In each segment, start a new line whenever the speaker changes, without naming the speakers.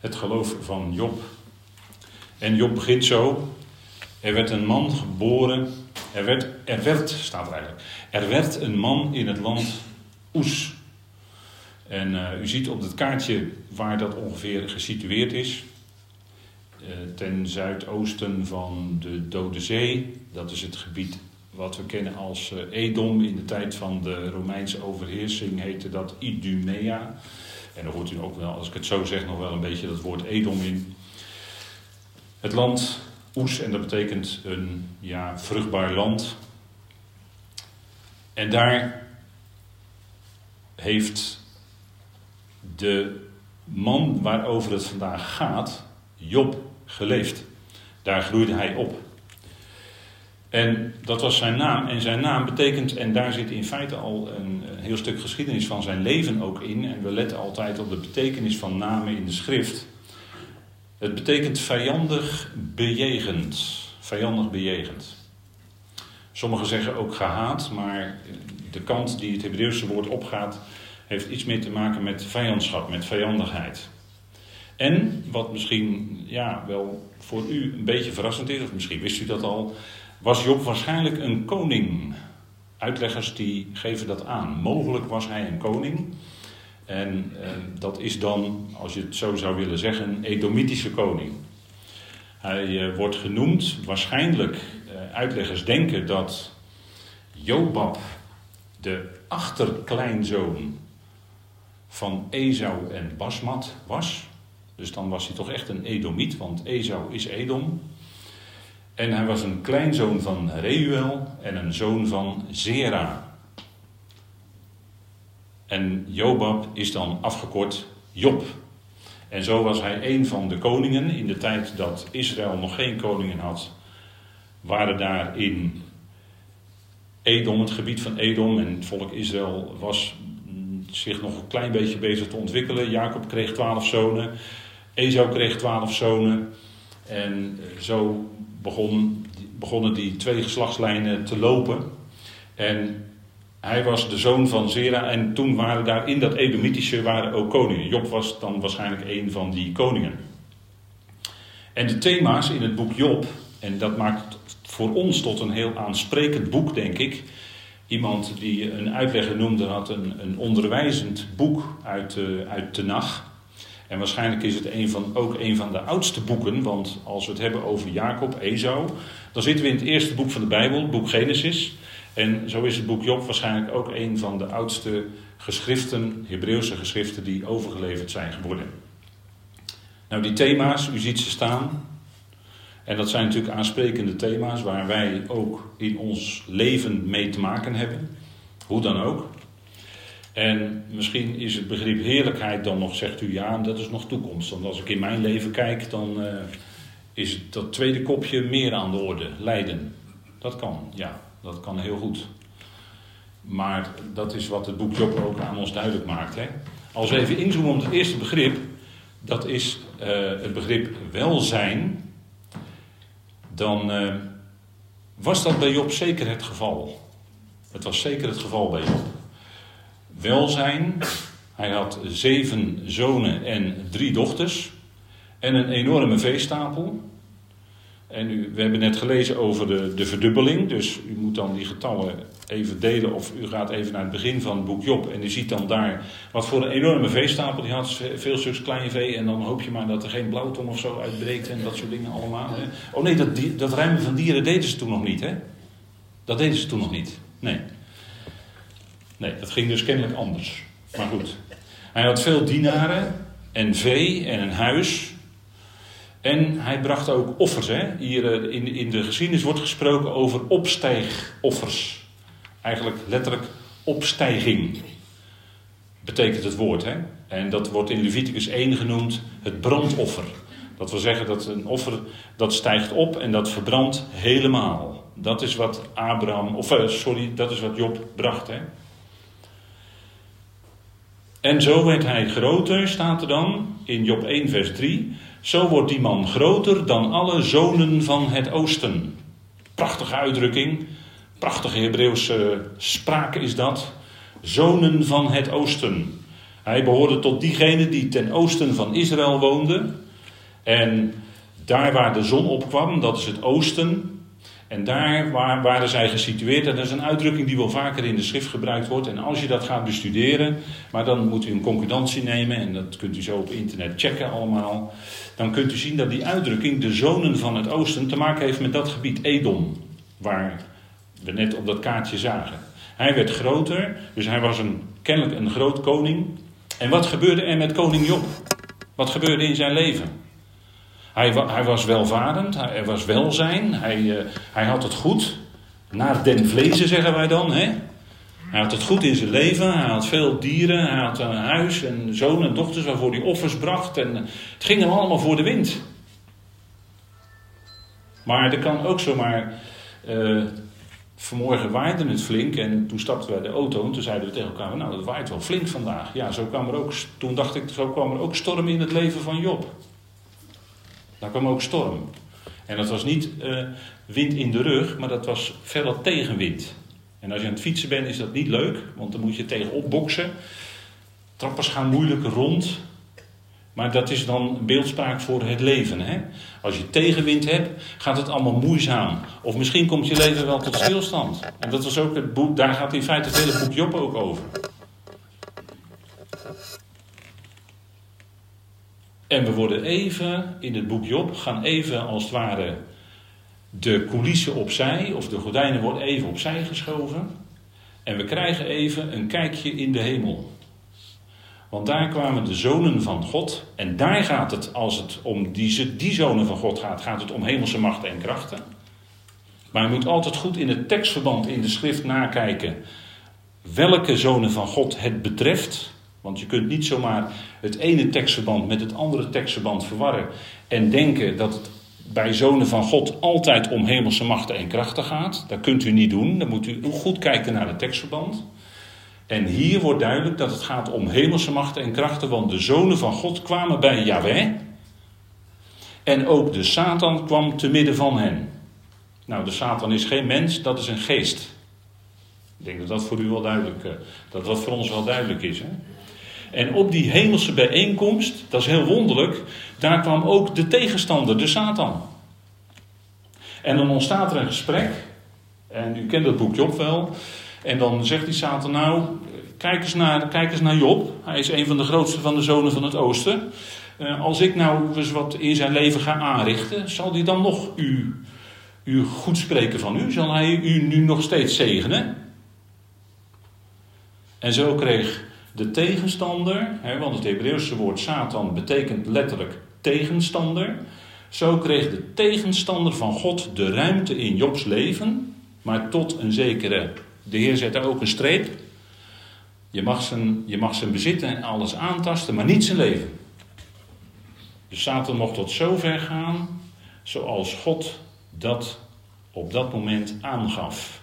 het geloof van Job. En Job begint zo. Er werd een man geboren. Er werd, er werd, staat er eigenlijk. Er werd een man in het land Oes. En uh, u ziet op het kaartje waar dat ongeveer gesitueerd is. Uh, ten zuidoosten van de Dode Zee. Dat is het gebied wat we kennen als uh, Edom. In de tijd van de Romeinse overheersing heette dat Idumea. En dan hoort u ook wel, als ik het zo zeg, nog wel een beetje dat woord Edom in. Het land Oes, en dat betekent een ja, vruchtbaar land. En daar heeft de man waarover het vandaag gaat, Job, geleefd. Daar groeide hij op. En dat was zijn naam. En zijn naam betekent, en daar zit in feite al een, heel stuk geschiedenis van zijn leven ook in. En we letten altijd op de betekenis van namen in de schrift. Het betekent vijandig bejegend. Vijandig bejegend. Sommigen zeggen ook gehaat, maar de kant die het Hebreeuwse woord opgaat, heeft iets meer te maken met vijandschap, met vijandigheid. En wat misschien ja, wel voor u een beetje verrassend is, of misschien wist u dat al, was Job waarschijnlijk een koning. Uitleggers die geven dat aan. Mogelijk was hij een koning. En eh, dat is dan, als je het zo zou willen zeggen, een Edomitische koning. Hij eh, wordt genoemd, waarschijnlijk, eh, uitleggers denken dat Jobab de achterkleinzoon van Esau en Basmat was. Dus dan was hij toch echt een Edomiet, want Esau is Edom. En hij was een kleinzoon van Reuel en een zoon van Zera. En Jobab is dan afgekort Job. En zo was hij een van de koningen. In de tijd dat Israël nog geen koningen had, waren daar in Edom, het gebied van Edom, en het volk Israël was zich nog een klein beetje bezig te ontwikkelen. Jacob kreeg twaalf zonen, Esau kreeg twaalf zonen. En zo begon, begonnen die twee geslachtslijnen te lopen. En hij was de zoon van Zera en toen waren daar in dat Edomitische waren ook koningen. Job was dan waarschijnlijk een van die koningen. En de thema's in het boek Job, en dat maakt voor ons tot een heel aansprekend boek, denk ik. Iemand die een uitlegger noemde had een, een onderwijzend boek uit, de, uit de nacht. En waarschijnlijk is het een van, ook een van de oudste boeken, want als we het hebben over Jacob, Esau, dan zitten we in het eerste boek van de Bijbel, het boek Genesis. En zo is het boek Job waarschijnlijk ook een van de oudste geschriften, Hebreeuwse geschriften, die overgeleverd zijn geworden. Nou, die thema's, u ziet ze staan. En dat zijn natuurlijk aansprekende thema's waar wij ook in ons leven mee te maken hebben. Hoe dan ook. En misschien is het begrip heerlijkheid dan nog, zegt u ja, dat is nog toekomst. Want als ik in mijn leven kijk, dan uh, is dat tweede kopje meer aan de orde. Lijden. Dat kan, ja, dat kan heel goed. Maar dat is wat het boek Job ook aan ons duidelijk maakt. Hè? Als we even inzoomen op het eerste begrip, dat is uh, het begrip welzijn. Dan uh, was dat bij Job zeker het geval. Het was zeker het geval bij Job welzijn. Hij had zeven zonen en drie dochters. En een enorme veestapel. En u, we hebben net gelezen over de, de verdubbeling. Dus u moet dan die getallen even delen. Of u gaat even naar het begin van het boek Job. En u ziet dan daar wat voor een enorme veestapel. Die had veel stuks klein vee. En dan hoop je maar dat er geen blauwtong of zo uitbreekt. En dat soort dingen allemaal. Hè. Oh nee, dat, dat ruimen van dieren deden ze toen nog niet. Hè? Dat deden ze toen nog niet. Nee. Nee, dat ging dus kennelijk anders. Maar goed. Hij had veel dienaren en vee en een huis. En hij bracht ook offers. Hè? Hier eh, in, in de geschiedenis wordt gesproken over opstijgoffers. Eigenlijk letterlijk opstijging betekent het woord. Hè? En dat wordt in Leviticus 1 genoemd het brandoffer. Dat wil zeggen dat een offer dat stijgt op en dat verbrandt helemaal. Dat is wat Abraham, of eh, sorry, dat is wat Job bracht. Hè? En zo werd hij groter, staat er dan in Job 1, vers 3. Zo wordt die man groter dan alle zonen van het oosten. Prachtige uitdrukking, prachtige Hebreeuwse spraak is dat. Zonen van het oosten. Hij behoorde tot diegenen die ten oosten van Israël woonden. En daar waar de zon opkwam, dat is het oosten. En daar waren zij gesitueerd. Dat is een uitdrukking die wel vaker in de schrift gebruikt wordt. En als je dat gaat bestuderen, maar dan moet u een concordantie nemen. En dat kunt u zo op internet checken allemaal. Dan kunt u zien dat die uitdrukking, de zonen van het oosten, te maken heeft met dat gebied Edom. Waar we net op dat kaartje zagen. Hij werd groter, dus hij was een, kennelijk een groot koning. En wat gebeurde er met koning Job? Wat gebeurde in zijn leven? Hij, hij was welvarend, hij, er was welzijn, hij, uh, hij had het goed. Naar den vlezen zeggen wij dan. Hè? Hij had het goed in zijn leven, hij had veel dieren, hij had een huis en zoon en dochters waarvoor hij offers bracht. En het ging hem allemaal voor de wind. Maar er kan ook zomaar. Uh, vanmorgen waaide het flink en toen stapten wij de auto en toen zeiden we tegen elkaar: Nou, dat waait wel flink vandaag. Ja, zo kwam er ook, toen dacht ik, zo kwam er ook storm in het leven van Job. Daar kwam ook storm. En dat was niet uh, wind in de rug, maar dat was verder tegenwind. En als je aan het fietsen bent, is dat niet leuk, want dan moet je tegenop boksen. Trappers gaan moeilijk rond. Maar dat is dan beeldspraak voor het leven. Hè? Als je tegenwind hebt, gaat het allemaal moeizaam. Of misschien komt je leven wel tot stilstand. En dat was ook het boek, daar gaat in feite het hele boek Job ook over. En we worden even in het boek Job, gaan even als het ware de coulissen opzij, of de gordijnen worden even opzij geschoven. En we krijgen even een kijkje in de hemel. Want daar kwamen de zonen van God. En daar gaat het, als het om die, die zonen van God gaat, gaat het om hemelse machten en krachten. Maar je moet altijd goed in het tekstverband in de schrift nakijken welke zonen van God het betreft. Want je kunt niet zomaar het ene tekstverband met het andere tekstverband verwarren en denken dat het bij zonen van God altijd om hemelse machten en krachten gaat. Dat kunt u niet doen. Dan moet u goed kijken naar het tekstverband. En hier wordt duidelijk dat het gaat om hemelse machten en krachten, want de zonen van God kwamen bij Yahweh. En ook de Satan kwam te midden van hen. Nou, de Satan is geen mens, dat is een geest. Ik denk dat dat voor u wel duidelijk, eh, dat dat voor ons wel duidelijk is. Hè? En op die hemelse bijeenkomst, dat is heel wonderlijk, daar kwam ook de tegenstander, de Satan. En dan ontstaat er een gesprek, en u kent dat boek Job wel, en dan zegt die Satan nou, kijk eens naar, kijk eens naar Job, hij is een van de grootste van de zonen van het oosten. Uh, als ik nou eens wat in zijn leven ga aanrichten, zal hij dan nog u, u goed spreken van u? Zal hij u nu nog steeds zegenen? En zo kreeg de tegenstander, hè, want het Hebreeuwse woord Satan betekent letterlijk tegenstander. Zo kreeg de tegenstander van God de ruimte in Jobs leven, maar tot een zekere. De Heer zet daar ook een streep. Je mag zijn, je mag zijn bezit en alles aantasten, maar niet zijn leven. Dus Satan mocht tot zover gaan zoals God dat op dat moment aangaf.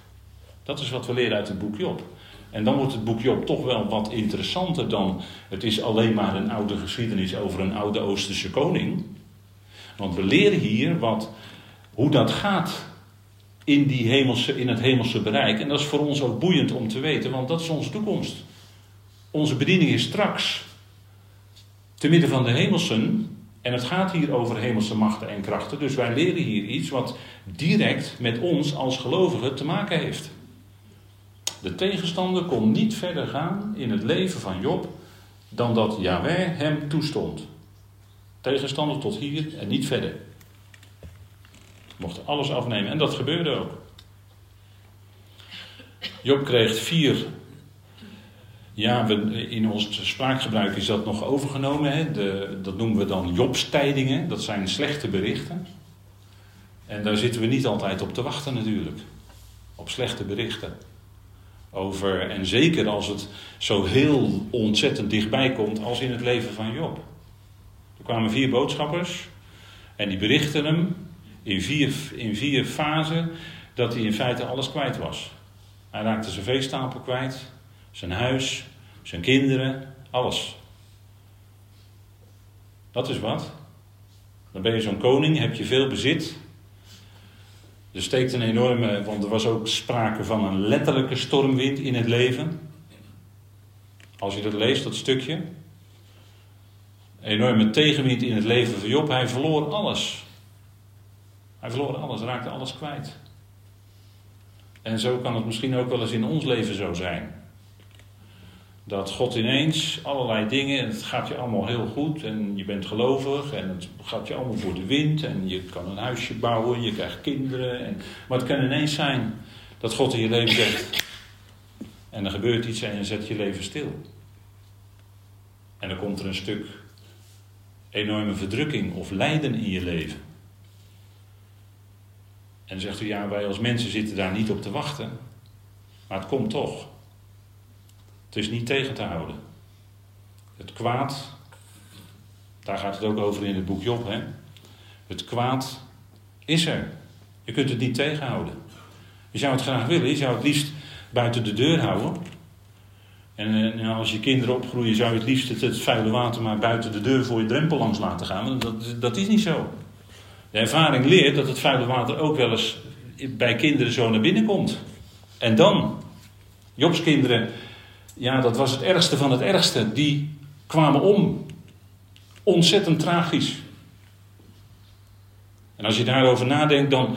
Dat is wat we leren uit het boek Job. En dan wordt het boek Job toch wel wat interessanter dan het is alleen maar een oude geschiedenis over een oude Oosterse koning. Want we leren hier wat, hoe dat gaat in, die hemelse, in het hemelse bereik. En dat is voor ons ook boeiend om te weten, want dat is onze toekomst. Onze bediening is straks te midden van de hemelsen. En het gaat hier over hemelse machten en krachten. Dus wij leren hier iets wat direct met ons als gelovigen te maken heeft. De tegenstander kon niet verder gaan in het leven van Job dan dat Yahweh hem toestond. Tegenstander tot hier en niet verder. Mocht alles afnemen en dat gebeurde ook. Job kreeg vier. Ja, we, in ons spraakgebruik is dat nog overgenomen. Hè? De, dat noemen we dan Jobstijdingen. Dat zijn slechte berichten. En daar zitten we niet altijd op te wachten natuurlijk. Op slechte berichten over, en zeker als het zo heel ontzettend dichtbij komt als in het leven van Job. Er kwamen vier boodschappers en die berichten hem in vier, in vier fasen dat hij in feite alles kwijt was. Hij raakte zijn veestapel kwijt, zijn huis, zijn kinderen, alles. Dat is wat. Dan ben je zo'n koning, heb je veel bezit, er steekt een enorme, want er was ook sprake van een letterlijke stormwind in het leven. Als je dat leest, dat stukje. Enorme tegenwind in het leven van Job. Hij verloor alles. Hij verloor alles, raakte alles kwijt. En zo kan het misschien ook wel eens in ons leven zo zijn. Dat God ineens allerlei dingen, en het gaat je allemaal heel goed en je bent gelovig en het gaat je allemaal voor de wind en je kan een huisje bouwen, je krijgt kinderen. En, maar het kan ineens zijn dat God in je leven zegt en er gebeurt iets en je zet je leven stil. En dan komt er een stuk enorme verdrukking of lijden in je leven. En dan zegt u, ja, wij als mensen zitten daar niet op te wachten. Maar het komt toch. Het is niet tegen te houden. Het kwaad, daar gaat het ook over in het boek Job, hè. Het kwaad is er. Je kunt het niet tegenhouden. Je zou het graag willen, je zou het liefst buiten de deur houden. En, als je kinderen opgroeien, zou je het liefst het, het, vuile water maar buiten de deur voor je drempel langs laten gaan. Dat, dat is niet zo. De ervaring leert dat het vuile water ook wel eens bij kinderen zo naar binnen komt. En dan, Jobs kinderen, ja, dat was het ergste van het ergste. Die kwamen om. Ontzettend tragisch. En als je daarover nadenkt, dan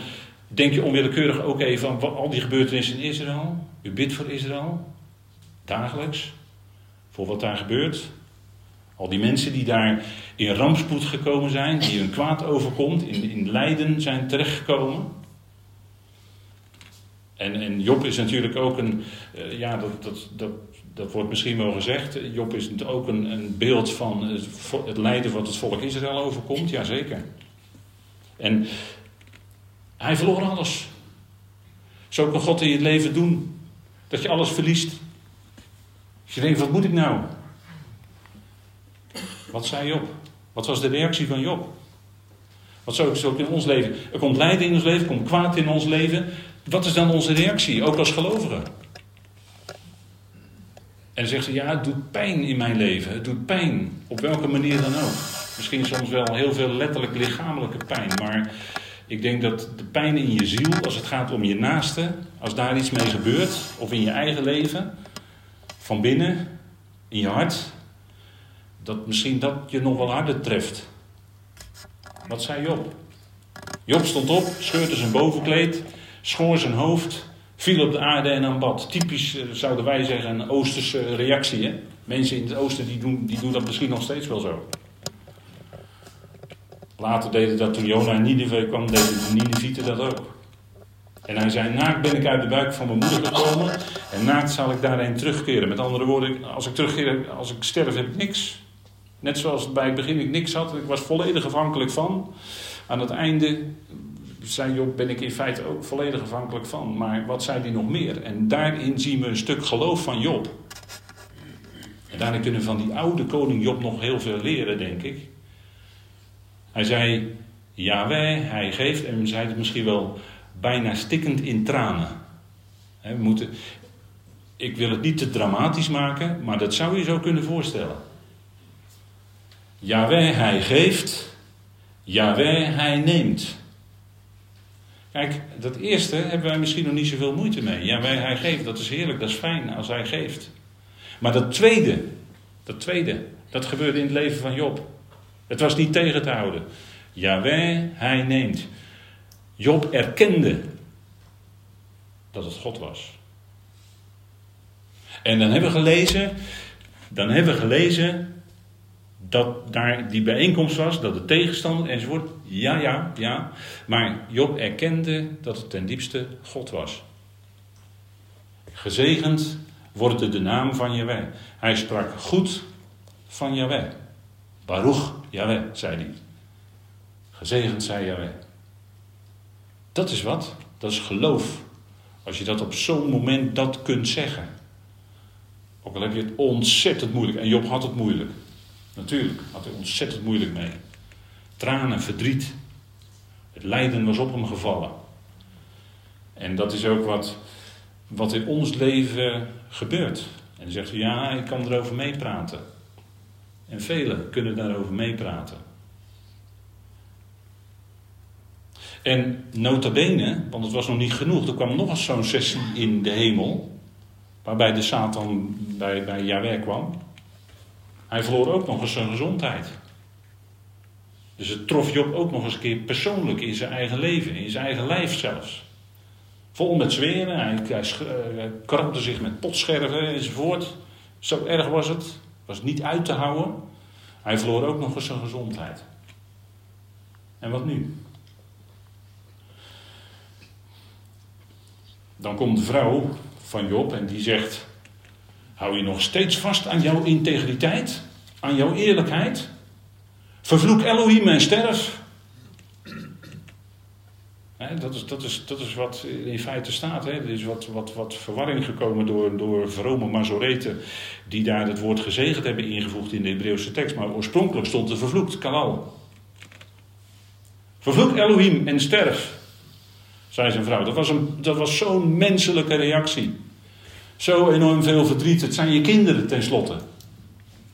denk je onwillekeurig ook even aan al die gebeurtenissen in Israël. U bidt voor Israël, dagelijks, voor wat daar gebeurt. Al die mensen die daar in rampspoed gekomen zijn, die hun kwaad overkomt, in, in lijden zijn terechtgekomen. En, en Job is natuurlijk ook een, uh, ja, dat, dat, dat, dat wordt misschien wel gezegd. Job is ook een, een beeld van het, lijden wat het volk Israël overkomt, jazeker. En hij verloor alles. Zo kan God in je leven doen. Dat je alles verliest. Je denkt, wat moet ik nou? Wat zei Job? Wat was de reactie van Job? Wat zo is ook in ons leven. Er komt lijden in ons leven, er komt kwaad in ons leven. Wat is dan onze reactie, ook als gelovigen? En zegt ze, ja, het doet pijn in mijn leven. Het doet pijn, op welke manier dan ook. Misschien soms wel heel veel letterlijk lichamelijke pijn. Maar ik denk dat de pijn in je ziel, als het gaat om je naaste, als daar iets mee gebeurt, of in je eigen leven, van binnen, in je hart, dat misschien dat je nog wel harder treft. Wat zei Job? Job stond op, scheurde zijn bovenkleed, schoor zijn hoofd, viel op de aarde en aanbad. Typisch eh, zouden wij zeggen een Oosterse reactie. Hè? Mensen in het oosten die doen, die doen dat misschien nog steeds wel zo. Later deden dat toen Jona in Nineveh kwam, deden de Ninevieten dat ook. En hij zei, naakt ben ik uit de buik van mijn moeder gekomen en naakt zal ik daarheen terugkeren. Met andere woorden, als ik terugkeer, als ik sterf heb ik niks. Net zoals bij het begin ik niks had, ik was volledig afhankelijk van. Aan het einde zei Job, ben ik in feite ook volledig afhankelijk van. Maar wat zei hij nog meer? En daarin zien we een stuk geloof van Job. En daarin kunnen we van die oude koning Job nog heel veel leren, denk ik. Hij zei, Yahweh, hij geeft, en zei het misschien wel bijna stikkend in tranen. we moeten, ik wil het niet te dramatisch maken, maar dat zou je zo kunnen voorstellen. Yahweh, hij geeft. Yahweh, hij neemt. Kijk, dat eerste hebben wij misschien nog niet zoveel moeite mee. Yahweh, hij geeft. Dat is heerlijk, dat is fijn als hij geeft. Maar dat tweede, dat tweede, dat gebeurde in het leven van Job. Het was niet tegen te houden. Yahweh, hij neemt. Job erkende dat het God was. En dan hebben we gelezen, dan hebben we gelezen dat daar die bijeenkomst was, dat de tegenstander enzovoort. Ja, ja, ja. Maar Job erkende dat het ten diepste God was. Gezegend wordt de naam van Jahweh. Hij sprak goed van Jahweh. Baruch Jahweh, zei hij. Gezegend zei Jahweh. Dat is wat? Dat is geloof. Als je dat op zo'n moment dat kunt zeggen. Ook al heb je het ontzettend moeilijk. En Job had het moeilijk. Natuurlijk had hij ontzettend moeilijk mee. Tranen, verdriet. Het lijden was op hem gevallen. En dat is ook wat, wat in ons leven gebeurt. En dan zegt hij, ja, ik kan erover meepraten. En velen kunnen daarover meepraten. En nota bene, want het was nog niet genoeg, er kwam nog eens zo'n sessie in de hemel. waarbij de Satan bij, bij Yahweh kwam. Hij verloor ook nog eens zijn gezondheid. Dus het trof Job ook nog eens een keer persoonlijk in zijn eigen leven, in zijn eigen lijf zelfs. Vol met zweren, hij, hij krabde zich met potscherven enzovoort. Zo erg was het, was niet uit te houden. Hij verloor ook nog eens zijn gezondheid. En wat nu? Dan komt de vrouw van Job en die zegt: Hou je nog steeds vast aan jouw integriteit, aan jouw eerlijkheid? Vervloek Elohim en sterf. dat, is, dat, is, dat is wat in feite staat. He. Er is wat, wat, wat verwarring gekomen door, door vrome Mazoreten. die daar het woord gezegend hebben ingevoegd in de Hebreeuwse tekst. Maar oorspronkelijk stond er vervloekt, kalal. Vervloek Elohim en sterf, zei zijn vrouw. Dat was, een, dat was zo'n menselijke reactie. Zo enorm veel verdriet. Het zijn je kinderen tenslotte.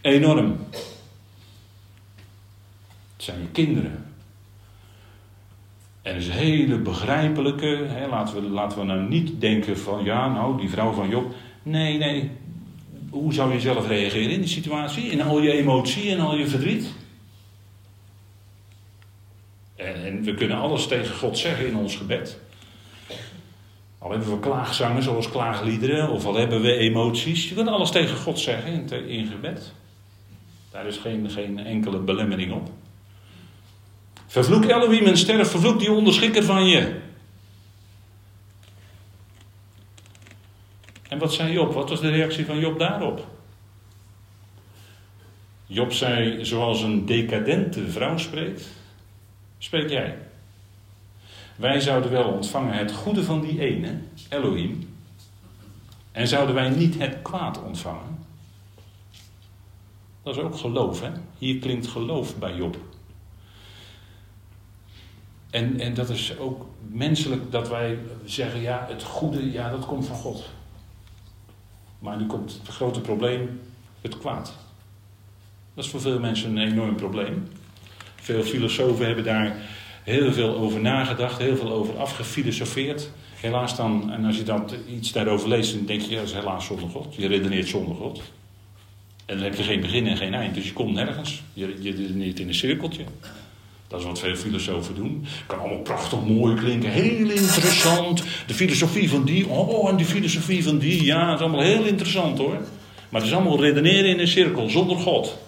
Enorm. Het zijn je kinderen. En is een hele begrijpelijke. Hè, laten, we, laten we nou niet denken van ja, nou, die vrouw van Job. Nee, nee. Hoe zou je zelf reageren in die situatie? In al je emotie en al je verdriet? En we kunnen alles tegen God zeggen in ons gebed. Al hebben we klaagzangen zoals klaagliederen, of al hebben we emoties. Je kunt alles tegen God zeggen in, in gebed. Daar is geen, geen enkele belemmering op. Vervloek Elohim en sterf, vervloek die onderschikker van je. En wat zei Job? Wat was de reactie van Job daarop? Job zei, zoals een decadente vrouw spreekt, spreek jij. Wij zouden wel ontvangen het goede van die ene, Elohim, en zouden wij niet het kwaad ontvangen. Dat is ook geloof, hè? Hier klinkt geloof bij Job. En, en dat is ook menselijk dat wij zeggen, ja, het goede, ja, dat komt van God. Maar nu komt het grote probleem, het kwaad. Dat is voor veel mensen een enorm probleem. Veel filosofen hebben daar heel veel over nagedacht, heel veel over afgefilosofeerd. Helaas dan, en als je dan iets daarover leest, dan denk je, ja, dat is helaas zonder God. Je redeneert zonder God. En dan heb je geen begin en geen eind, dus je komt nergens. Je, je redeneert in een cirkeltje. Dat is wat veel filosofen doen. Kan allemaal prachtig mooi klinken, heel interessant. De filosofie van die, oh, en die filosofie van die, ja, dat is allemaal heel interessant hoor. Maar het is allemaal redeneren in een cirkel, zonder God.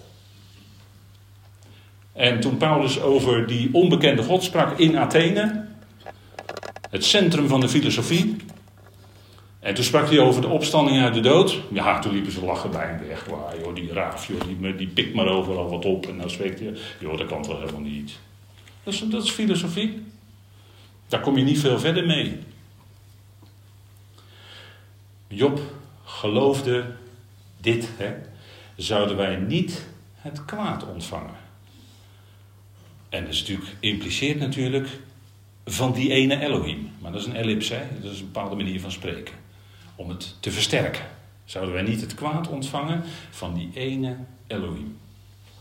En toen Paulus over die onbekende God sprak in Athene, het centrum van de filosofie. En toen sprak hij over de opstanding uit de dood. Ja, toen liepen ze lachen bij hem weg. Waar, joh, die raaf, joh, die, die pikt maar overal wat op. En dan spreekt hij, joh, dat kan toch helemaal niet. Dat is, dat is filosofie. Daar kom je niet veel verder mee. Job geloofde dit, hè. Zouden wij niet het kwaad ontvangen? En dat is natuurlijk, impliceert natuurlijk van die ene Elohim. Maar dat is een ellipse, dat is een bepaalde manier van spreken. Om het te versterken. Zouden wij niet het kwaad ontvangen van die ene Elohim?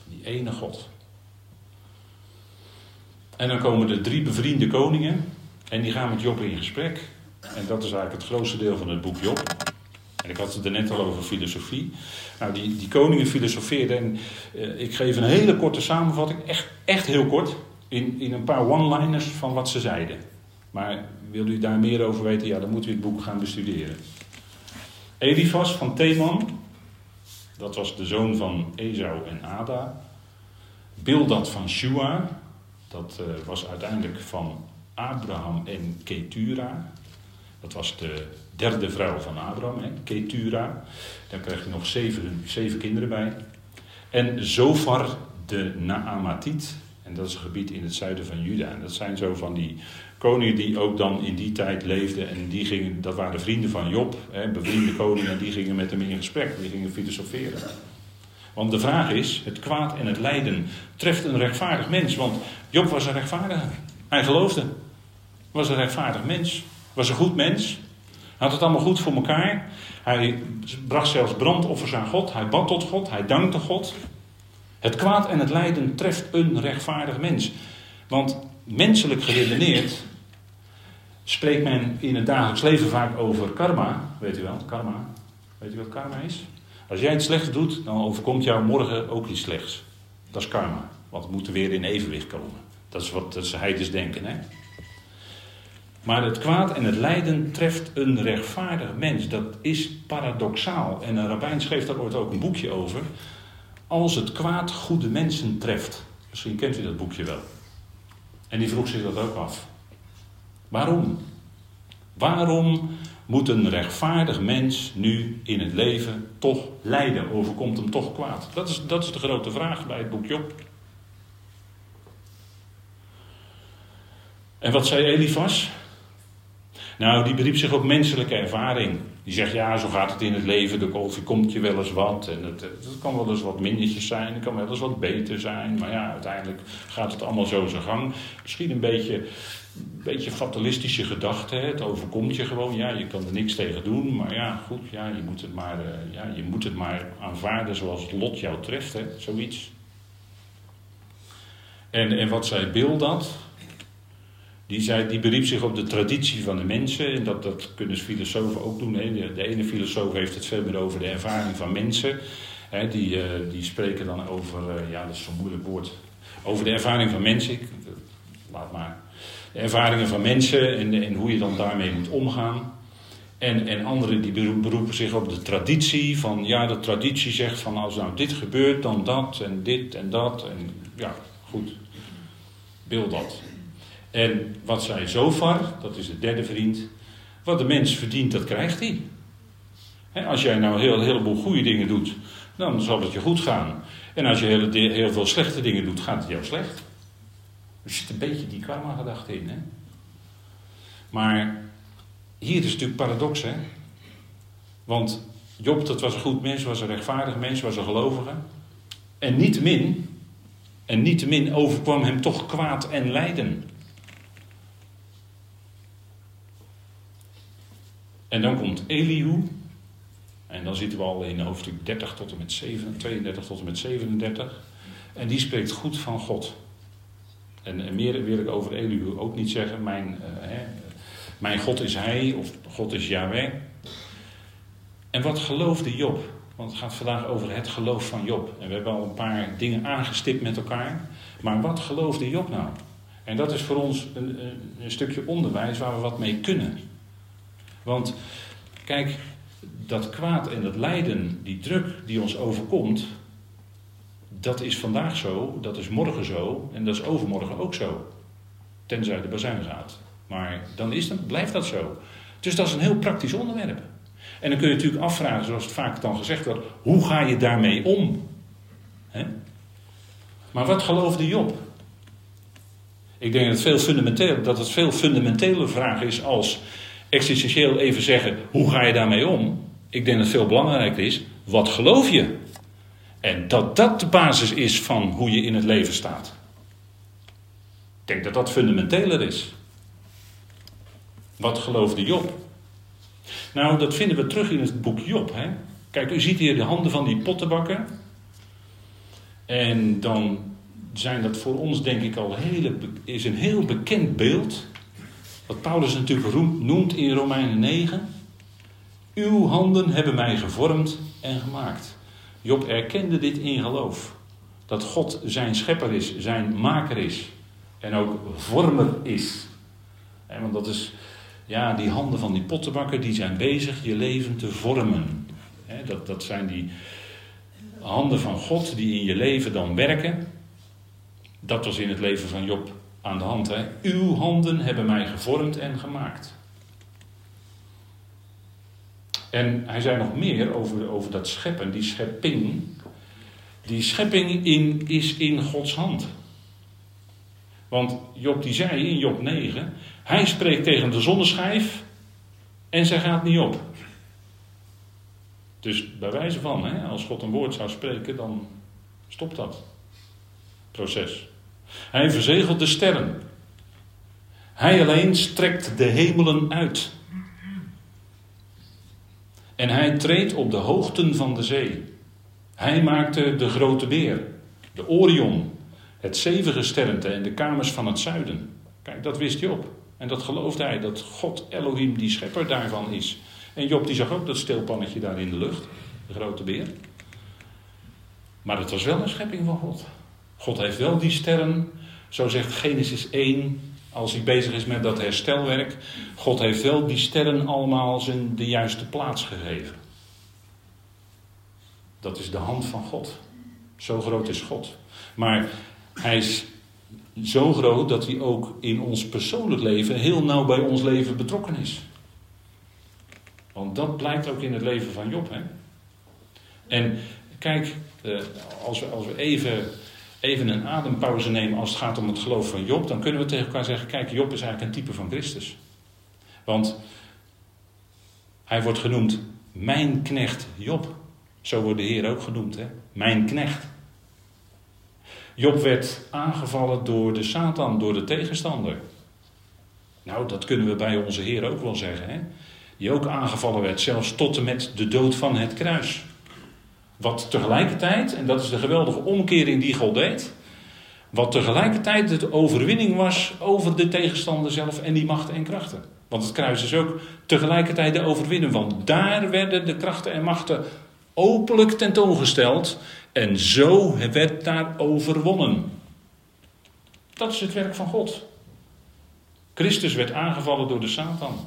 Die ene God. En dan komen de drie bevriende koningen. En die gaan met Job in gesprek. En dat is eigenlijk het grootste deel van het boek Job. Ik had het er net al over filosofie. Nou, die, die koningen filosofeerden. En uh, ik geef een hele korte samenvatting. Echt, echt heel kort. In, in een paar one-liners van wat ze zeiden. Maar wil u daar meer over weten? Ja, dan moet u het boek gaan bestuderen. Elifas van Theman. Dat was de zoon van Esau en Ada. Bildad van Shua. Dat uh, was uiteindelijk van Abraham en Ketura. Dat was de derde vrouw van Abraham, hè, Ketura. Daar krijg je nog zeven, zeven kinderen bij. En Zofar de Naamatiet. En dat is een gebied in het zuiden van Juda. En dat zijn zo van die koningen die ook dan in die tijd leefden. En die gingen, dat waren vrienden van Job, hè, bevriende koningen. Die gingen met hem in gesprek, die gingen filosoferen. Want de vraag is, het kwaad en het lijden treft een rechtvaardig mens. Want Job was een rechtvaardige. Hij geloofde. Was een rechtvaardig mens. Was een goed mens. Had het allemaal goed voor elkaar. Hij bracht zelfs brandoffers aan God. Hij bad tot God. Hij dankte God. Het kwaad en het lijden treft een rechtvaardig mens. Want menselijk geredeneerd spreekt men in het dagelijks leven vaak over karma. Weet u wel, karma. Weet je wat karma is? Als jij het slecht doet, dan overkomt jou morgen ook iets slechts. Dat is karma. Want we moeten weer in evenwicht komen. Dat is wat heidens denken, hè? Maar het kwaad en het lijden treft een rechtvaardig mens. Dat is paradoxaal. En een rabbijn schreef daar ooit ook een boekje over. Als het kwaad goede mensen treft. Misschien kent u dat boekje wel. En die vroeg zich dat ook af. Waarom? Waarom moet een rechtvaardig mens nu in het leven toch lijden? Overkomt hem toch kwaad? Dat is, dat is de grote vraag bij het boek Job. En wat zei Elifas? Nou, die beriep zich op menselijke ervaring. Die zegt, ja, zo gaat het in het leven, er komt je wel eens wat. En het, het kan wel eens wat mindertjes zijn, het kan wel eens wat beter zijn. Maar ja, uiteindelijk gaat het allemaal zo zijn gang. Misschien een beetje, een beetje fatalistische gedachte. Het overkomt je gewoon. Ja, je kan er niks tegen doen. Maar ja, goed, ja, je, moet het maar, uh, ja, je moet het maar aanvaarden zoals het lot jou treft. Hè? Zoiets. En, en wat zei Bill dat? Die, zei, die beriep zich op de traditie van de mensen. En dat, dat kunnen filosofen ook doen. Hè. De, ene filosoof heeft het veel meer over de ervaring van mensen. Hè. Die, uh, die spreken dan over, uh, ja dat is zo'n moeilijk woord. Over de ervaring van mensen. Ik, laat maar. De ervaringen van mensen en, en hoe je dan daarmee moet omgaan. En, en anderen die beroepen zich op de traditie. Van ja, de traditie zegt van als nou dit gebeurt, dan dat en dit en dat. En ja, goed. Beeld dat. En wat zei Zofar, dat is de derde vriend, wat de mens verdient, dat krijgt hij. Als jij nou heel, heleboel goede dingen doet, dan zal het je goed gaan. En als je heel, heel veel slechte dingen doet, gaat het jou slecht. Er zit een beetje die karma-gedachte in. Hè? Maar hier is natuurlijk paradox, hè? Want Job, dat was een goed mens, was een rechtvaardig mens, was een gelovige. En niettemin, en niettemin overkwam hem toch kwaad en lijden. En dan komt Elihu. En dan zitten we al in hoofdstuk 30 tot en met 7, 32 tot en met 37. En die spreekt goed van God. En, meer wil ik over Elihu ook niet zeggen. Mijn, uh, hè, mijn God is Hij, of God is Yahweh. En wat geloofde Job? Want het gaat vandaag over het geloof van Job. En we hebben al een paar dingen aangestipt met elkaar. Maar wat geloofde Job nou? En dat is voor ons een, een stukje onderwijs waar we wat mee kunnen. Want kijk, dat kwaad en dat lijden, die druk die ons overkomt, dat is vandaag zo, dat is morgen zo en dat is overmorgen ook zo. Tenzij de bazuin gaat. Maar dan is dat, blijft dat zo. Dus dat is een heel praktisch onderwerp. En dan kun je natuurlijk afvragen, zoals het vaak dan gezegd wordt, hoe ga je daarmee om? Maar wat geloofde Job? Ik denk dat het veel fundamenteel, dat het veel fundamenteler vraag is als existentieel even zeggen, hoe ga je daarmee om? Ik denk dat het veel belangrijker is, wat geloof je? En dat dat de basis is van hoe je in het leven staat. Ik denk dat dat fundamenteler is. Wat geloofde Job? Nou, dat vinden we terug in het boek Job. Hè? Kijk, u ziet hier de handen van die pottenbakken. En dan zijn dat voor ons denk ik al hele, is een heel bekend beeld. Wat Paulus natuurlijk noemt in Romeinen 9. Uw handen hebben mij gevormd en gemaakt. Job erkende dit in geloof. Dat God zijn schepper is, zijn maker is. En ook vormer is. Want dat is, ja, die handen van die pottenbakker, die zijn bezig je leven te vormen. dat, dat zijn die handen van God die in je leven dan werken. Dat was in het leven van Job aan de hand. Uw handen hebben mij gevormd en gemaakt. En hij zei nog meer over, over dat scheppen, die schepping. Die schepping in, is in Gods hand. Want Job die zei in Job 9, hij spreekt tegen de zonneschijf en zij gaat niet op. Dus bij wijze van, hè, als God een woord zou spreken, dan stopt dat proces. Hij verzegelt de sterren. Hij alleen strekt de hemelen uit. En hij treedt op de hoogten van de zee. Hij maakte de grote beer, de Orion, het zevengesternte en de kamers van het zuiden. Kijk, dat wist op. En dat geloofde hij, dat God Elohim die schepper daarvan is. En Job die zag ook dat steelpannetje daar in de lucht, de grote beer. Maar het was wel een schepping van God. God heeft wel die sterren, zo zegt Genesis 1, als hij bezig is met dat herstelwerk. God heeft wel die sterren allemaal zijn de juiste plaats gegeven. Dat is de hand van God. Zo groot is God. Maar hij is zo groot dat hij ook in ons persoonlijk leven heel nauw bij ons leven betrokken is. Want dat blijkt ook in het leven van Job. Hè? En kijk, eh, als we, als we even, even een adempauze nemen als het gaat om het geloof van Job, dan kunnen we tegen elkaar zeggen: kijk, Job is eigenlijk een type van Christus. Want hij wordt genoemd mijn knecht Job. Zo wordt de Heer ook genoemd, hè? Mijn knecht. Job werd aangevallen door de Satan, door de tegenstander. Nou, dat kunnen we bij onze Heer ook wel zeggen, hè? Die ook aangevallen werd, zelfs tot en met de dood van het kruis. Wat tegelijkertijd, en dat is de geweldige omkering die God deed, wat tegelijkertijd de overwinning was over de tegenstander zelf en die machten en krachten. Want het kruis is ook tegelijkertijd de overwinning, want daar werden de krachten en machten openlijk tentoongesteld en zo werd daar overwonnen. Dat is het werk van God. Christus werd aangevallen door de Satan.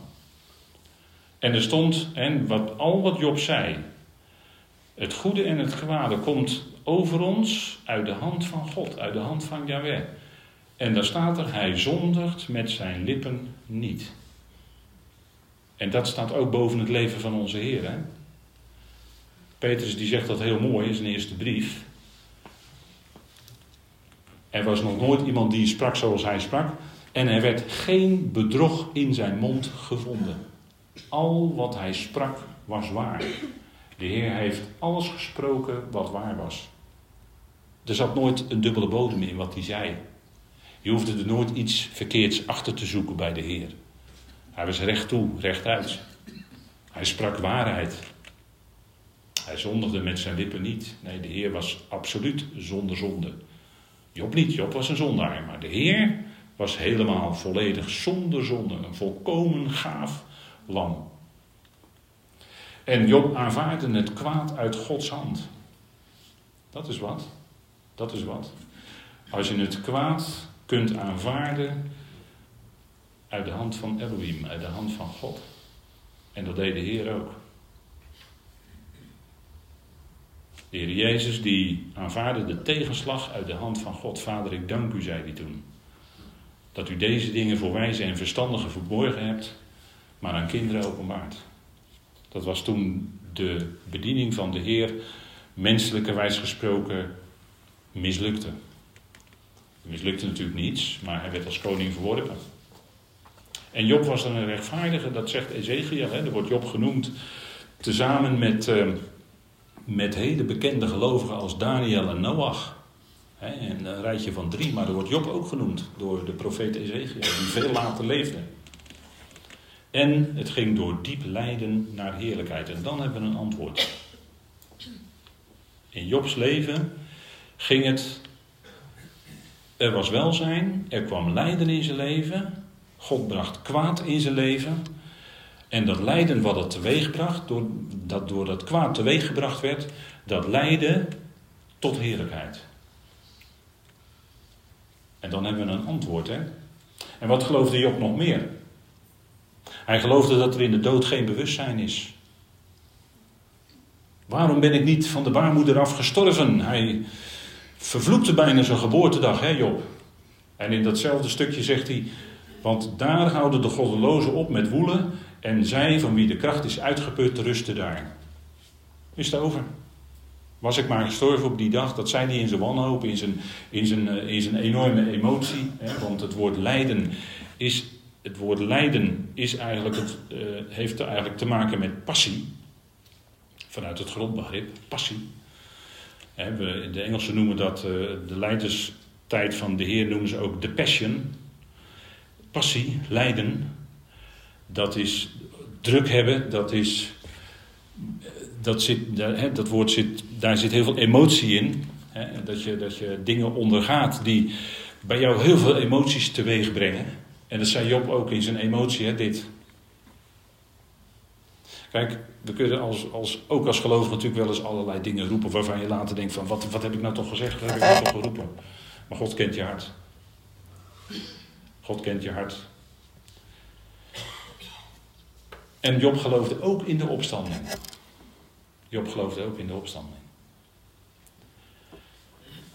En er stond, en wat, al wat Job zei, het goede en het kwade komt over ons uit de hand van God, uit de hand van Yahweh. En daar staat er, hij zondigt met zijn lippen niet. En dat staat ook boven het leven van onze Heer. Hè? Petrus die zegt dat heel mooi in zijn eerste brief. Er was nog nooit iemand die sprak zoals hij sprak. En er werd geen bedrog in zijn mond gevonden. Al wat hij sprak was waar. De Heer heeft alles gesproken wat waar was. Er zat nooit een dubbele bodem in wat hij zei. Je hoefde er nooit iets verkeerds achter te zoeken bij de Heer. Hij was recht toe, rechtuit. Hij sprak waarheid. Hij zondigde met zijn lippen niet. Nee, de Heer was absoluut zonder zonde. Job niet, Job was een zondaar. Maar de Heer was helemaal volledig zonder zonde. Een volkomen gaaf lam. En Job aanvaarde het kwaad uit Gods hand. Dat is wat. Dat is wat. Als je het kwaad kunt aanvaarden uit de hand van Elohim, uit de hand van God. En dat deed de Heer ook. De Heer Jezus die aanvaarde de tegenslag uit de hand van God. Vader, ik dank u, zei hij toen. Dat u deze dingen voor wijze en verstandigen verborgen hebt, maar aan kinderen openbaart. Dat was toen de bediening van de Heer, menselijkerwijs gesproken, mislukte. Het mislukte natuurlijk niets, maar hij werd als koning verworpen. En Job was dan een rechtvaardige, dat zegt Ezekiel, hè, er wordt Job genoemd, tezamen met, uh, met hele bekende gelovigen als Daniel en Noach. Hè, en een rijtje van drie, maar er wordt Job ook genoemd door de profeet Ezekiel, die veel later leefde. En het ging door diep lijden naar heerlijkheid. En dan hebben we een antwoord. In Jobs leven ging het. Er was welzijn, er kwam lijden in zijn leven. God bracht kwaad in zijn leven. En dat lijden wat het teweegbracht, door, dat door dat kwaad teweeggebracht werd, dat leidde tot heerlijkheid. En dan hebben we een antwoord, hè? En wat geloofde Job nog meer? Hij geloofde dat er in de dood geen bewustzijn is. Waarom ben ik niet van de baarmoeder af gestorven? Hij vervloekte bijna zijn geboortedag, hè Job? En in datzelfde stukje zegt hij: Want daar houden de goddelozen op met woelen, en zij van wie de kracht is uitgeput, rusten daar. Is het over? Was ik maar gestorven op die dag, dat zei hij in zijn wanhoop, in zijn, in zijn, eh, in zijn enorme emotie. Hè? Want het woord lijden is het woord lijden is eigenlijk het, uh, heeft eigenlijk te maken met passie. Vanuit het grondbegrip, passie. we, de Engelsen noemen dat, uh, de lijdenstijd van de Heer noemen ze ook de passion. Passie, lijden, dat is druk hebben, dat is, dat, zit, dat woord zit, daar zit heel veel emotie in. dat, je, dat je dingen ondergaat die bij jou heel veel emoties teweeg brengen. En dat zei Job ook in zijn emotie, hè, dit. Kijk, we kunnen als, als, ook als geloof natuurlijk wel eens allerlei dingen roepen waarvan je later denkt van wat, wat heb ik nou toch gezegd, wat heb ik nou toch geroepen. Maar God kent je hart. God kent je hart. En Job geloofde ook in de opstanding. Job geloofde ook in de opstanding.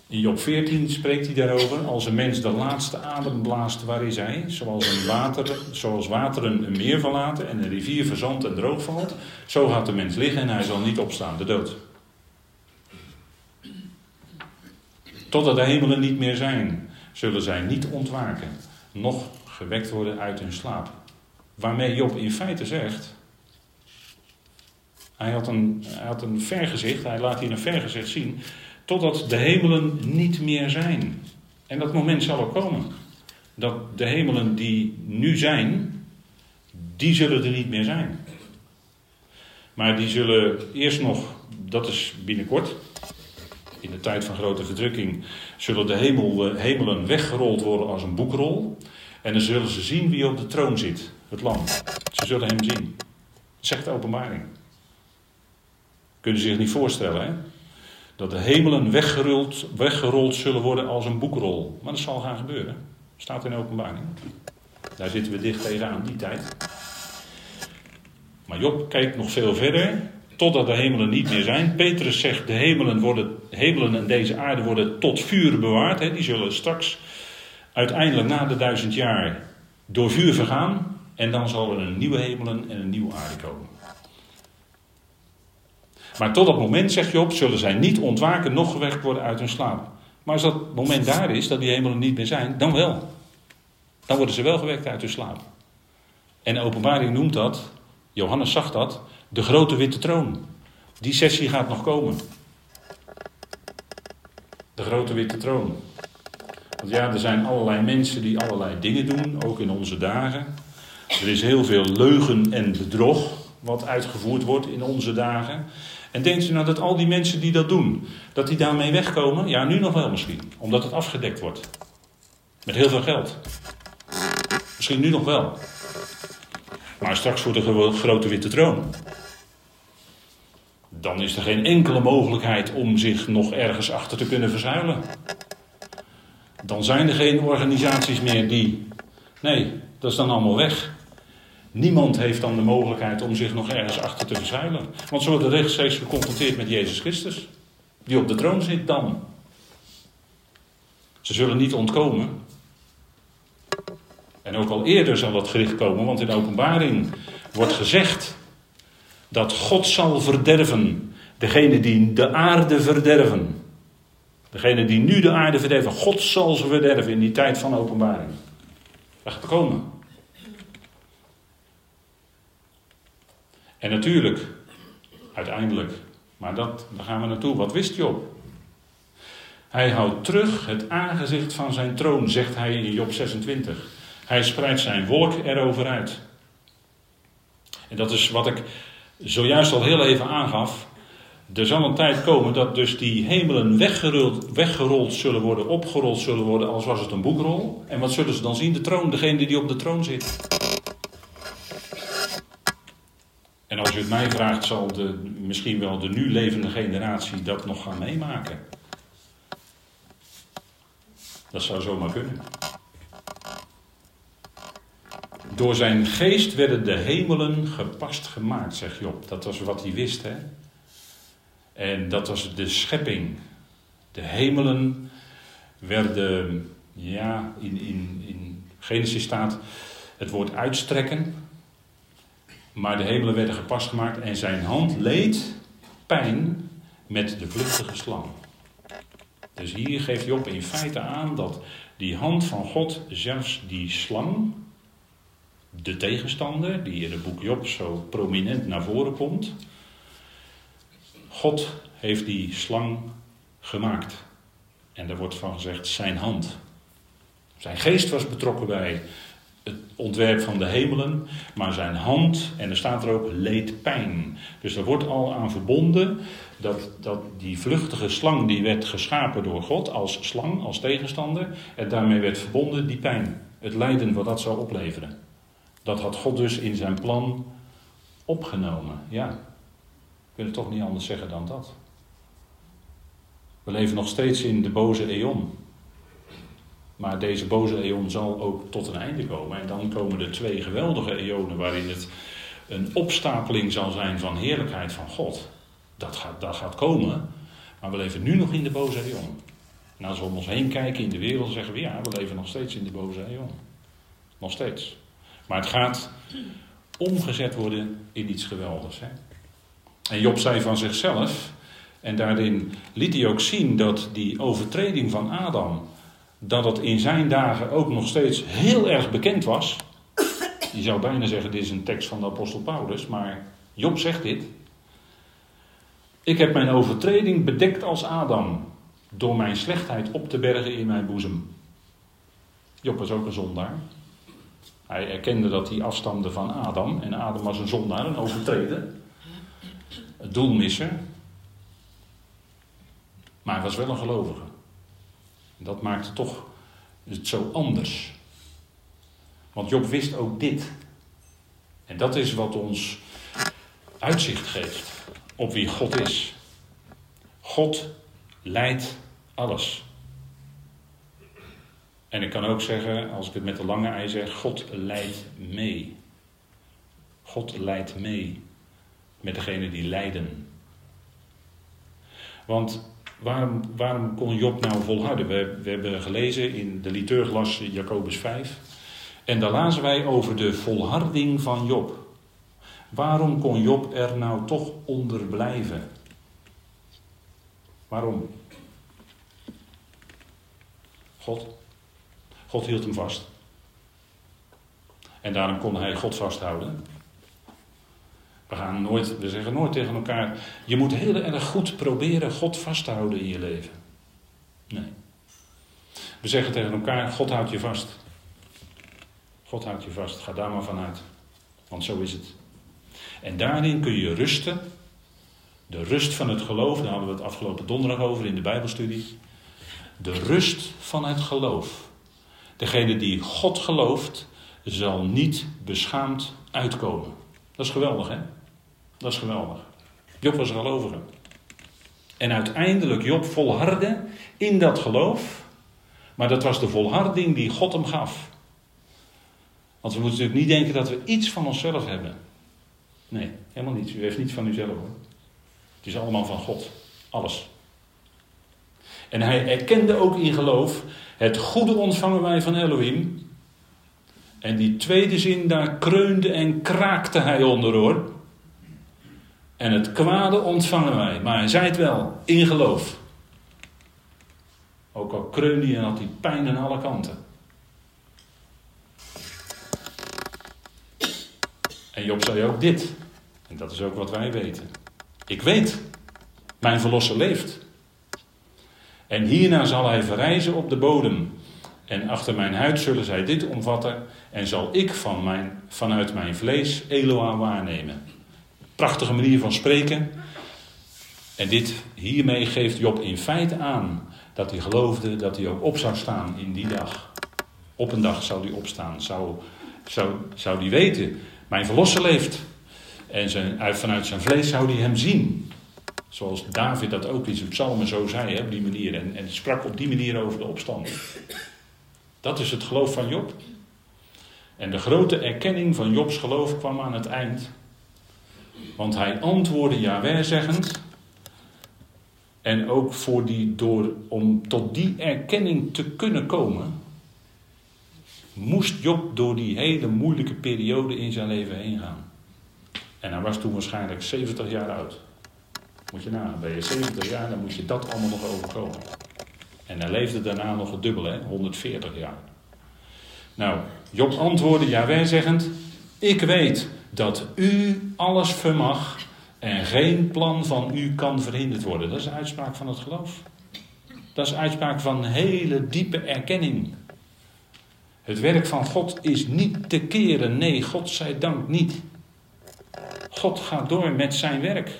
In Job 14 spreekt hij daarover. Als een mens de laatste adem blaast, waar is hij? Zoals, een zoals wateren een meer verlaten en een rivier verzandt en droog valt. Zo gaat de mens liggen en hij zal niet opstaan, de dood. Totdat de hemelen niet meer zijn, zullen zij niet ontwaken, noch gewekt worden uit hun slaap. Waarmee Job in feite zegt. Hij had een, hij had een vergezicht, hij laat hier een vergezicht zien. Totdat de hemelen niet meer zijn. En dat moment zal er komen. Dat de hemelen die nu zijn, die zullen er niet meer zijn. Maar die zullen eerst nog, dat is binnenkort, in de tijd van grote verdrukking, zullen de hemel, eh, hemelen weggerold worden als een boekrol. En dan zullen ze zien wie op de troon zit, het lam. Ze zullen hem zien. Zegt de openbaring. Kunnen ze zich niet voorstellen, hè? Dat de hemelen weggerold, weggerold zullen worden als een boekrol. Maar dat zal gaan gebeuren. Staat in openbaring. Daar zitten we dicht tegenaan, die tijd. Maar Job kijkt nog veel verder. Totdat de hemelen niet meer zijn. Petrus zegt: de hemelen, worden, hemelen en deze aarde worden tot vuur bewaard. Hè. Die zullen straks uiteindelijk na de duizend jaar door vuur vergaan. En dan zal er een nieuwe hemelen en een nieuwe aarde komen. Maar tot dat moment, zegt Job, zullen zij niet ontwaken, nog gewekt worden uit hun slaap. Maar als dat moment daar is, dat die hemelen niet meer zijn, dan wel. Dan worden ze wel gewekt uit hun slaap. En de openbaring noemt dat, Johannes zag dat, de grote witte troon. Die sessie gaat nog komen. De grote witte troon. Want ja, er zijn allerlei mensen die allerlei dingen doen, ook in onze dagen. Er is heel veel leugen en bedrog wat uitgevoerd wordt in onze dagen. En denkt u nou dat al die mensen die dat doen, dat die daarmee wegkomen? Ja, nu nog wel misschien, omdat het afgedekt wordt. Met heel veel geld. Misschien nu nog wel. Maar straks voor de grote witte troon. Dan is er geen enkele mogelijkheid om zich nog ergens achter te kunnen verzuilen. Dan zijn er geen organisaties meer die. Nee, dat is dan allemaal weg. Niemand heeft dan de mogelijkheid om zich nog ergens achter te verzuilen. Want ze worden rechtstreeks geconfronteerd met Jezus Christus. Die op de troon zit dan. Ze zullen niet ontkomen. En ook al eerder zal dat gericht komen, want in de openbaring wordt gezegd dat God zal verderven. Degene die de aarde verderven. Degene die nu de aarde verderven. God zal ze verderven in die tijd van openbaring. Dat gaat komen. En natuurlijk, uiteindelijk, maar dat, daar gaan we naartoe. Wat wist Job? Hij houdt terug het aangezicht van zijn troon, zegt hij in Job 26. Hij spreidt zijn wolk erover uit. En dat is wat ik zojuist al heel even aangaf. Er zal een tijd komen dat dus die hemelen weggerold, weggerold zullen worden, opgerold zullen worden, als was het een boekrol. En wat zullen ze dan zien? De troon, degene die op de troon zit. En als u het mij vraagt, zal de, misschien wel de nu levende generatie dat nog gaan meemaken. Dat zou zomaar kunnen. Door zijn geest werden de hemelen gepast gemaakt, zegt Job. Dat was wat hij wist, hè. En dat was de schepping. De hemelen werden, ja, in, in, in Genesis staat het woord uitstrekken. Maar de hemelen werden gepast gemaakt en zijn hand leed pijn met de vluchtige slang. Dus hier geeft Job in feite aan dat die hand van God, zelfs die slang, de tegenstander, die in het boek Job zo prominent naar voren komt, God heeft die slang gemaakt. En daar wordt van gezegd zijn hand. Zijn geest was betrokken bij het ontwerp van de hemelen, maar zijn hand, en er staat er ook, leed pijn. Dus er wordt al aan verbonden dat, dat die vluchtige slang die werd geschapen door God als slang, als tegenstander, en daarmee werd verbonden die pijn, het lijden wat dat zou opleveren. Dat had God dus in zijn plan opgenomen. Ja, we kunnen toch niet anders zeggen dan dat. We leven nog steeds in de boze eon. Maar deze boze eon zal ook tot een einde komen. En dan komen er twee geweldige eonen waarin het een opstapeling zal zijn van heerlijkheid van God. Dat gaat, dat gaat komen. Maar we leven nu nog in de boze eon. En als we om ons heen kijken in de wereld, zeggen we ja, we leven nog steeds in de boze eon. Nog steeds. Maar het gaat omgezet worden in iets geweldigs. Hè? En Job zei van zichzelf, en daarin liet hij ook zien dat die overtreding van Adam, dat het in zijn dagen ook nog steeds heel erg bekend was. Je zou bijna zeggen, dit is een tekst van de apostel Paulus, maar Job zegt dit. Ik heb mijn overtreding bedekt als Adam, door mijn slechtheid op te bergen in mijn boezem. Job was ook een zondaar. Hij erkende dat hij afstamde van Adam. En Adam was een zondaar, een overtreder. Een doelmisser. Maar hij was wel een gelovige. Dat maakte toch het zo anders. Want Job wist ook dit. En dat is wat ons uitzicht geeft op wie God is. God leidt alles. En ik kan ook zeggen, als ik het met de lange ei zeg, God leidt mee. God leidt mee met degene die lijden. Want waarom, waarom kon Job nou volharden? We, we hebben gelezen in de liturglas Jacobus 5. En daar lazen wij over de volharding van Job. Waarom kon Job er nou toch onder blijven? Waarom? God. God hield hem vast. En daarom kon hij God vasthouden. We, gaan nooit, we zeggen nooit tegen elkaar: je moet heel erg goed proberen God vast te houden in je leven. Nee. We zeggen tegen elkaar: God houdt je vast. God houdt je vast. Ga daar maar vanuit. Want zo is het. En daarin kun je rusten. De rust van het geloof, daar hadden we het afgelopen donderdag over in de Bijbelstudie. De rust van het geloof. Degene die God gelooft, zal niet beschaamd uitkomen. Dat is geweldig, hè? Dat is geweldig. Job was een gelovige. En uiteindelijk Job volhardde in dat geloof. Maar dat was de volharding die God hem gaf. Want we moeten natuurlijk niet denken dat we iets van onszelf hebben. Nee, helemaal niets. U heeft niets van uzelf hoor. Het is allemaal van God. Alles. En hij erkende ook in geloof: het goede ontvangen wij van Elohim. En die tweede zin, daar kreunde en kraakte hij onder hoor. En het kwade ontvangen wij. Maar hij zei het wel, in geloof. Ook al kreunde hij en had hij pijn aan alle kanten. En Job zei ook dit. En dat is ook wat wij weten. Ik weet, mijn verlosser leeft. En hierna zal hij verrijzen op de bodem. En achter mijn huid zullen zij dit omvatten. En zal ik van mijn, vanuit mijn vlees Eloa waarnemen. Prachtige manier van spreken. En dit, hiermee geeft Job in feite aan dat hij geloofde dat hij ook op zou staan in die dag. Op een dag zou hij opstaan. Zou, zou, zou hij weten, mijn verlosser leeft. En zijn, vanuit zijn vlees zou hij hem zien. Zoals David dat ook in zijn psalmen zo zei, hè, op die manier. En, en sprak op die manier over de opstand. Dat is het geloof van Job. En de grote erkenning van Jobs geloof kwam aan het eind. Want hij antwoordde Jaweh zeggend. En ook voor die, door, om tot die erkenning te kunnen komen, moest Job door die hele moeilijke periode in zijn leven heen gaan. En hij was toen waarschijnlijk 70 jaar oud. Moet je nagaan, ben je 70 jaar, dan moet je dat allemaal nog overkomen. En hij leefde daarna nog het dubbele, hè? 140 jaar. Nou, Job antwoordde Jaweh zeggend: Ik weet dat u alles vermag en geen plan van u kan verhinderd worden. Dat is een uitspraak van het geloof. Dat is een uitspraak van hele diepe erkenning. Het werk van God is niet te keren. Nee, God zij dank niet. God gaat door met zijn werk.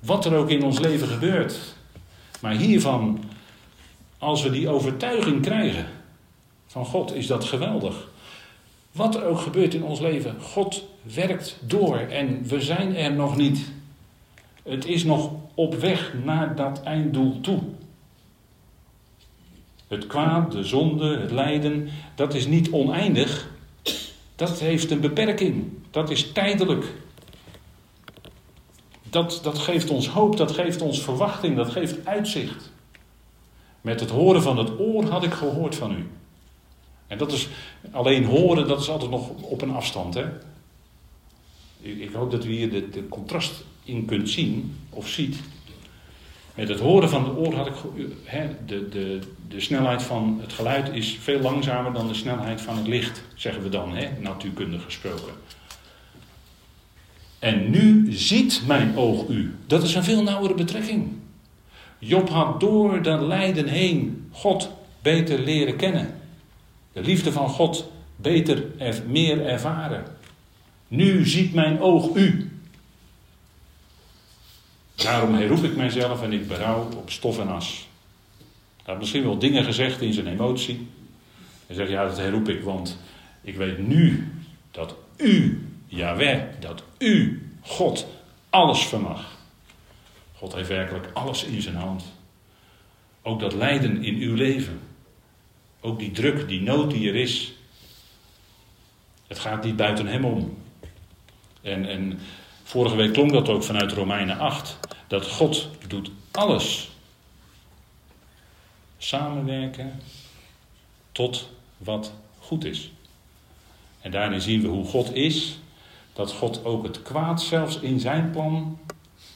Wat er ook in ons leven gebeurt. Maar hiervan, als we die overtuiging krijgen van God, is dat geweldig. Wat er ook gebeurt in ons leven, God werkt door en we zijn er nog niet. Het is nog op weg naar dat einddoel toe. Het kwaad, de zonde, het lijden, dat is niet oneindig. Dat heeft een beperking. Dat is tijdelijk. Dat, dat geeft ons hoop, dat geeft ons verwachting, dat geeft uitzicht. Met het horen van het oor had ik gehoord van u. En dat is alleen horen, dat is altijd nog op een afstand. Hè? Ik hoop dat u hier de, de contrast in kunt zien of ziet. Met het horen van het oor had ik. De, de, de snelheid van het geluid is veel langzamer dan de snelheid van het licht, zeggen we dan, hè, natuurkundig gesproken. En nu ziet mijn oog u. Dat is een veel nauwere betrekking. Job had door dat lijden heen God beter leren kennen. De liefde van God beter, meer ervaren. Nu ziet mijn oog u. Daarom herroep ik mijzelf en ik berouw op stof en as. Hij had misschien wel dingen gezegd in zijn emotie. Hij zegt, ja, dat herroep ik, want ik weet nu dat u, Jaweh, dat u, God, alles vermag. God heeft werkelijk alles in zijn hand. Ook dat lijden in uw leven. Ook die druk, die nood die er is. Het gaat niet buiten hem om. En, en vorige week klonk dat ook vanuit Romeinen 8. Dat God doet alles. Samenwerken tot wat goed is. En daarin zien we hoe God is. Dat God ook het kwaad zelfs in zijn plan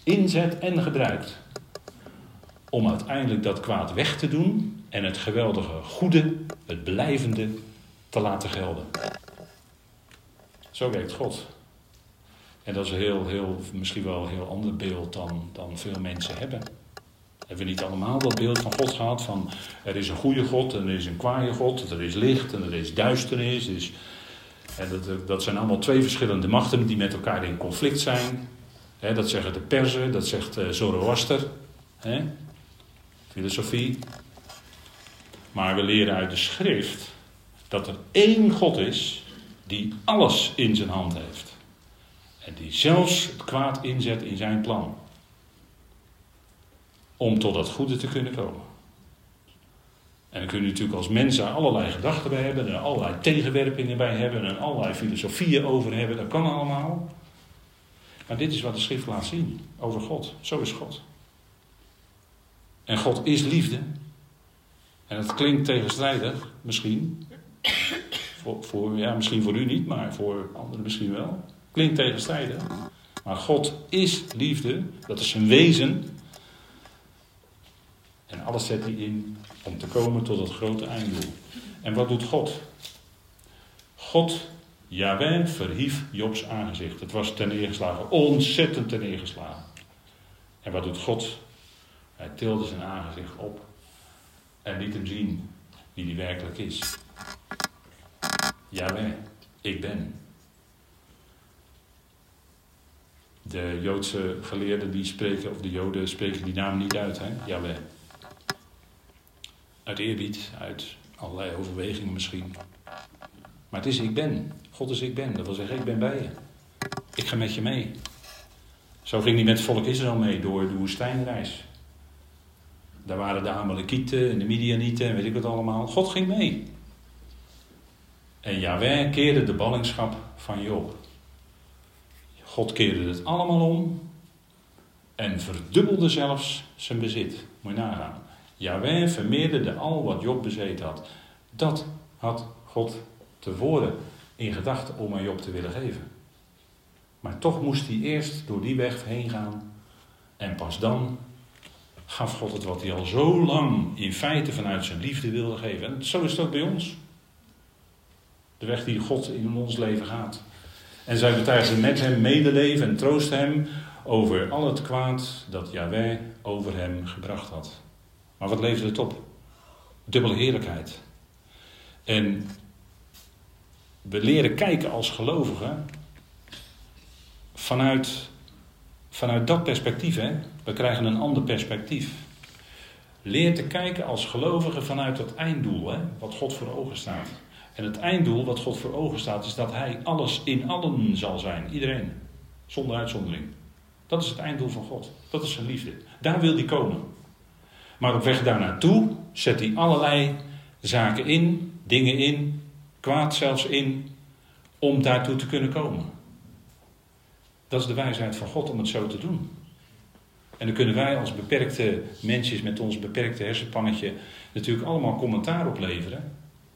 inzet en gebruikt. Om uiteindelijk dat kwaad weg te doen en het geweldige goede, het blijvende, te laten gelden. Zo werkt God. En dat is een heel, heel, misschien wel een heel ander beeld dan, dan veel mensen hebben. Hebben we niet allemaal dat beeld van God gehad? Van er is een goede God en er is een kwaaie God. Er is licht en er is duisternis. Dus, en dat, dat zijn allemaal twee verschillende machten die met elkaar in conflict zijn. dat zeggen de Perzen, dat zegt uh, Zoroaster. filosofie. Maar we leren uit de schrift dat er één God is die alles in zijn hand heeft. En die zelfs het kwaad inzet in zijn plan. Om tot dat goede te kunnen komen. En dan kun je natuurlijk als mensen allerlei gedachten bij hebben, en allerlei tegenwerpingen bij hebben, en allerlei filosofieën over hebben. Dat kan allemaal. Maar dit is wat de schrift laat zien over God. Zo is God. En God is liefde. En het klinkt tegenstrijdig, misschien. Voor, voor, ja, misschien voor u niet, maar voor anderen misschien wel. Klinkt tegenstrijdig. Maar God is liefde, dat is zijn wezen. En alles zet hij in om te komen tot het grote einddoel. En wat doet God? God, Yahweh, verhief Jobs aangezicht. Het was ten neergeslagen, ontzettend ten neergeslagen. En wat doet God? Hij tilde zijn aangezicht op en liet hem zien wie hij werkelijk is. Yahweh, ik ben. De Joodse geleerden die spreken, of de Joden spreken die naam niet uit, hè? Yahweh. Uit eerbied, uit allerlei overwegingen misschien. Maar het is ik ben. God is ik ben. Dat wil zeggen, ik ben bij je. Ik ga met je mee. Zo ging hij met het volk Israël mee door de woestijnreis. Daar waren de Amalekieten en de Midianieten en weet ik wat allemaal. God ging mee. En Yahweh keerde de ballingschap van Job. God keerde het allemaal om en verdubbelde zelfs zijn bezit. Moet je nagaan. Yahweh vermeerderde al wat Job bezet had. Dat had God tevoren in gedachten om aan Job te willen geven. Maar toch moest hij eerst door die weg heen gaan. En pas dan gaf God het wat hij al zo lang in feite vanuit zijn liefde wilde geven. En zo is het ook bij ons. De weg die God in ons leven gaat. En zij betuigden met hem medeleven en troosten hem over al het kwaad dat Yahweh over hem gebracht had. Maar wat leverde het op? Dubbele heerlijkheid. En we leren kijken als gelovigen vanuit, vanuit dat perspectief. Hè? We krijgen een ander perspectief. Leer te kijken als gelovige vanuit dat einddoel, hè? wat God voor ogen staat. En het einddoel wat God voor ogen staat, is dat Hij alles in allen zal zijn. Iedereen. Zonder uitzondering. Dat is het einddoel van God. Dat is zijn liefde. Daar wil hij komen. Maar op weg daar naartoe zet hij allerlei zaken in, dingen in, kwaad zelfs in, om daartoe te kunnen komen. Dat is de wijsheid van God om het zo te doen. En dan kunnen wij als beperkte mensjes met ons beperkte hersenpannetje natuurlijk allemaal commentaar opleveren.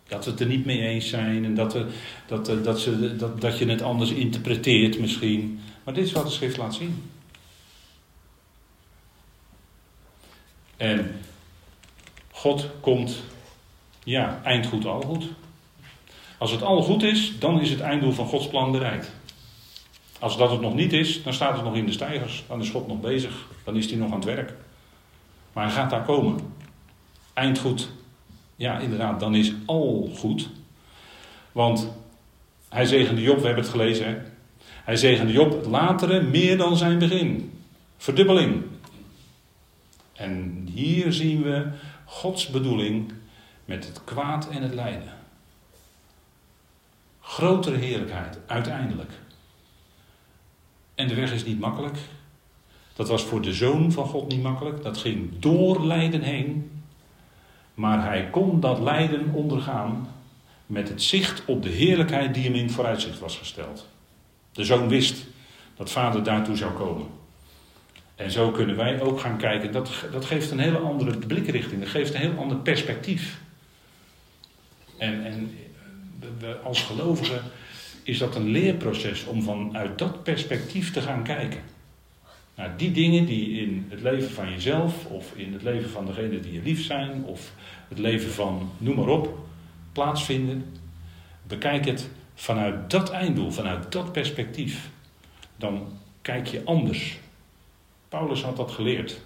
Dat we het er niet mee eens zijn en dat, we, dat, dat, ze, dat, dat je het anders interpreteert misschien. Maar dit is wat de schrift laat zien. En God komt, ja, eindgoed, al goed. Als het al goed is, dan is het einddoel van Gods plan bereikt. Als dat het nog niet is, dan staat het nog in de stijgers. Dan is God nog bezig. Dan is hij nog aan het werk. Maar hij gaat daar komen. Eindgoed. Ja, inderdaad, dan is al goed. Want hij zegende Job, we hebben het gelezen. Hè? Hij zegende Job het latere meer dan zijn begin. Verdubbeling. En hier zien we Gods bedoeling met het kwaad en het lijden. Grotere heerlijkheid, uiteindelijk. En de weg is niet makkelijk. Dat was voor de zoon van God niet makkelijk. Dat ging door lijden heen. Maar hij kon dat lijden ondergaan met het zicht op de heerlijkheid die hem in vooruitzicht was gesteld. De zoon wist dat vader daartoe zou komen. En zo kunnen wij ook gaan kijken. Dat, dat geeft een hele andere blikrichting. Dat geeft een heel ander perspectief. En, en als gelovigen is dat een leerproces om vanuit dat perspectief te gaan kijken. Naar die dingen die in het leven van jezelf, of in het leven van degene die je lief zijn, of het leven van noem maar op, plaatsvinden. Bekijk het vanuit dat einddoel, vanuit dat perspectief. Dan kijk je anders Paulus had dat geleerd.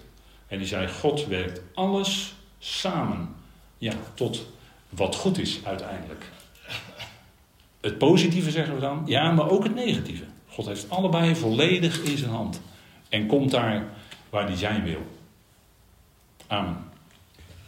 En die zei: God werkt alles samen. Ja, tot wat goed is uiteindelijk. Het positieve zeggen we dan, ja, maar ook het negatieve. God heeft allebei volledig in zijn hand. En komt daar waar hij zijn wil. Amen.